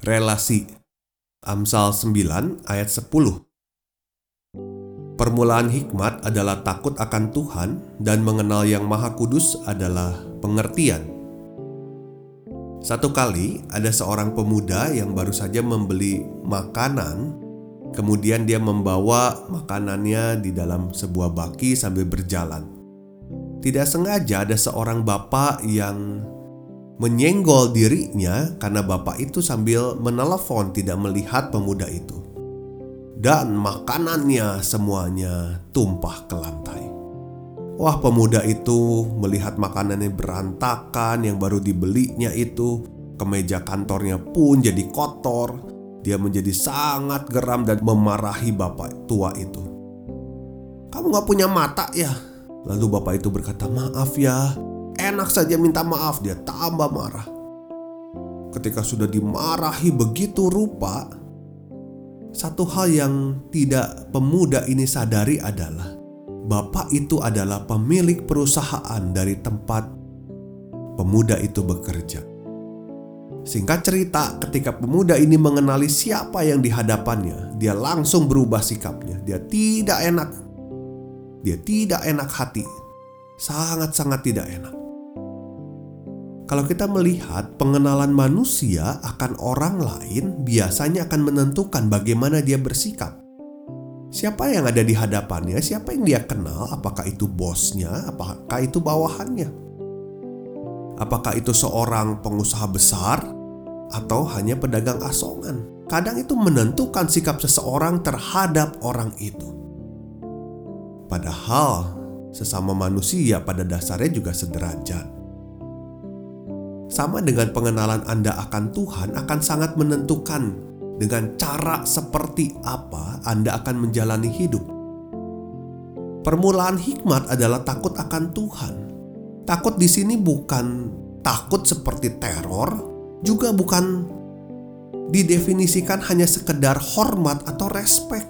Relasi. Amsal 9 ayat 10. Permulaan hikmat adalah takut akan Tuhan dan mengenal Yang Maha Kudus adalah pengertian. Satu kali ada seorang pemuda yang baru saja membeli makanan, kemudian dia membawa makanannya di dalam sebuah baki sambil berjalan. Tidak sengaja ada seorang bapak yang menyenggol dirinya karena bapak itu sambil menelepon tidak melihat pemuda itu. Dan makanannya semuanya tumpah ke lantai. Wah pemuda itu melihat makanannya berantakan yang baru dibelinya itu. Kemeja kantornya pun jadi kotor. Dia menjadi sangat geram dan memarahi bapak tua itu. Kamu gak punya mata ya? Lalu bapak itu berkata, maaf ya, enak saja minta maaf, dia tambah marah. Ketika sudah dimarahi begitu rupa, satu hal yang tidak pemuda ini sadari adalah bapak itu adalah pemilik perusahaan dari tempat pemuda itu bekerja. Singkat cerita, ketika pemuda ini mengenali siapa yang dihadapannya, dia langsung berubah sikapnya. Dia tidak enak. Dia tidak enak hati. Sangat-sangat tidak enak. Kalau kita melihat pengenalan manusia akan orang lain, biasanya akan menentukan bagaimana dia bersikap. Siapa yang ada di hadapannya, siapa yang dia kenal, apakah itu bosnya, apakah itu bawahannya, apakah itu seorang pengusaha besar atau hanya pedagang asongan. Kadang itu menentukan sikap seseorang terhadap orang itu. Padahal sesama manusia pada dasarnya juga sederajat sama dengan pengenalan Anda akan Tuhan akan sangat menentukan dengan cara seperti apa Anda akan menjalani hidup. Permulaan hikmat adalah takut akan Tuhan. Takut di sini bukan takut seperti teror, juga bukan didefinisikan hanya sekedar hormat atau respek.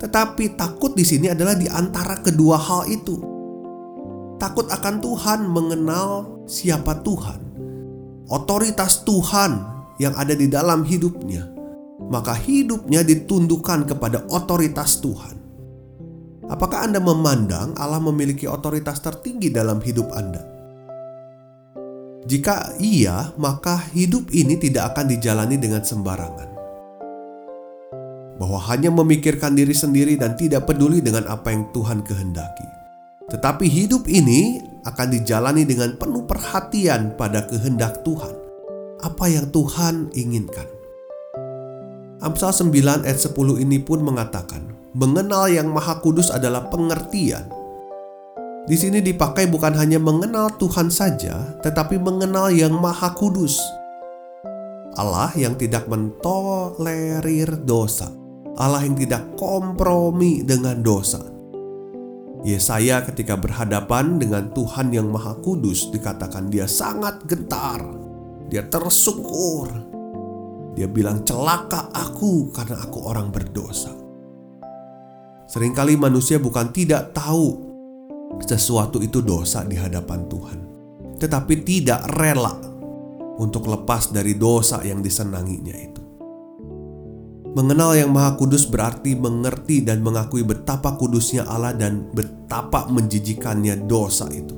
Tetapi takut di sini adalah di antara kedua hal itu takut akan Tuhan, mengenal siapa Tuhan, otoritas Tuhan yang ada di dalam hidupnya, maka hidupnya ditundukkan kepada otoritas Tuhan. Apakah Anda memandang Allah memiliki otoritas tertinggi dalam hidup Anda? Jika iya, maka hidup ini tidak akan dijalani dengan sembarangan. Bahwa hanya memikirkan diri sendiri dan tidak peduli dengan apa yang Tuhan kehendaki. Tetapi hidup ini akan dijalani dengan penuh perhatian pada kehendak Tuhan. Apa yang Tuhan inginkan. Amsal 9 ayat 10 ini pun mengatakan, mengenal yang maha kudus adalah pengertian. Di sini dipakai bukan hanya mengenal Tuhan saja, tetapi mengenal yang maha kudus. Allah yang tidak mentolerir dosa. Allah yang tidak kompromi dengan dosa Yesaya ketika berhadapan dengan Tuhan yang Maha Kudus dikatakan dia sangat gentar. Dia tersungkur. Dia bilang celaka aku karena aku orang berdosa. Seringkali manusia bukan tidak tahu sesuatu itu dosa di hadapan Tuhan. Tetapi tidak rela untuk lepas dari dosa yang disenanginya itu. Mengenal yang Maha Kudus berarti mengerti dan mengakui betapa kudusnya Allah dan betapa menjijikannya dosa itu,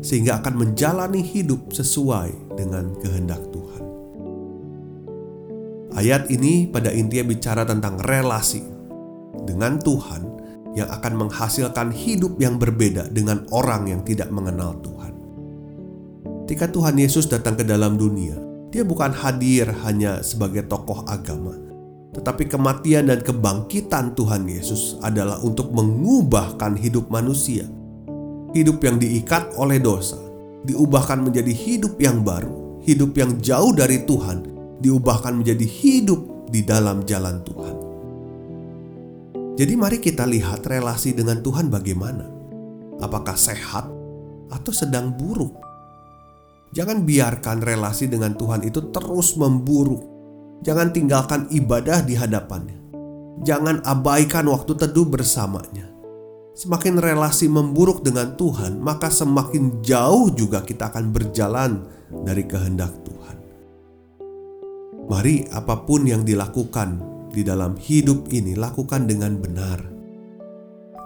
sehingga akan menjalani hidup sesuai dengan kehendak Tuhan. Ayat ini pada intinya bicara tentang relasi dengan Tuhan yang akan menghasilkan hidup yang berbeda dengan orang yang tidak mengenal Tuhan. Ketika Tuhan Yesus datang ke dalam dunia, Dia bukan hadir hanya sebagai tokoh agama, tetapi kematian dan kebangkitan Tuhan Yesus adalah untuk mengubahkan hidup manusia hidup yang diikat oleh dosa, diubahkan menjadi hidup yang baru, hidup yang jauh dari Tuhan, diubahkan menjadi hidup di dalam jalan Tuhan. Jadi, mari kita lihat relasi dengan Tuhan bagaimana. Apakah sehat atau sedang buruk? Jangan biarkan relasi dengan Tuhan itu terus memburuk. Jangan tinggalkan ibadah di hadapannya. Jangan abaikan waktu teduh bersamanya. Semakin relasi memburuk dengan Tuhan, maka semakin jauh juga kita akan berjalan dari kehendak Tuhan. Mari, apa pun yang dilakukan di dalam hidup ini, lakukan dengan benar,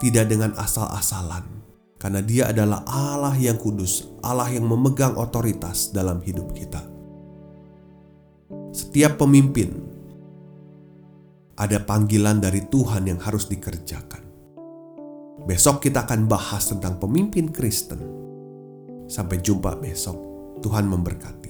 tidak dengan asal-asalan karena Dia adalah Allah yang kudus, Allah yang memegang otoritas dalam hidup kita. Setiap pemimpin ada panggilan dari Tuhan yang harus dikerjakan. Besok kita akan bahas tentang pemimpin Kristen. Sampai jumpa besok. Tuhan memberkati.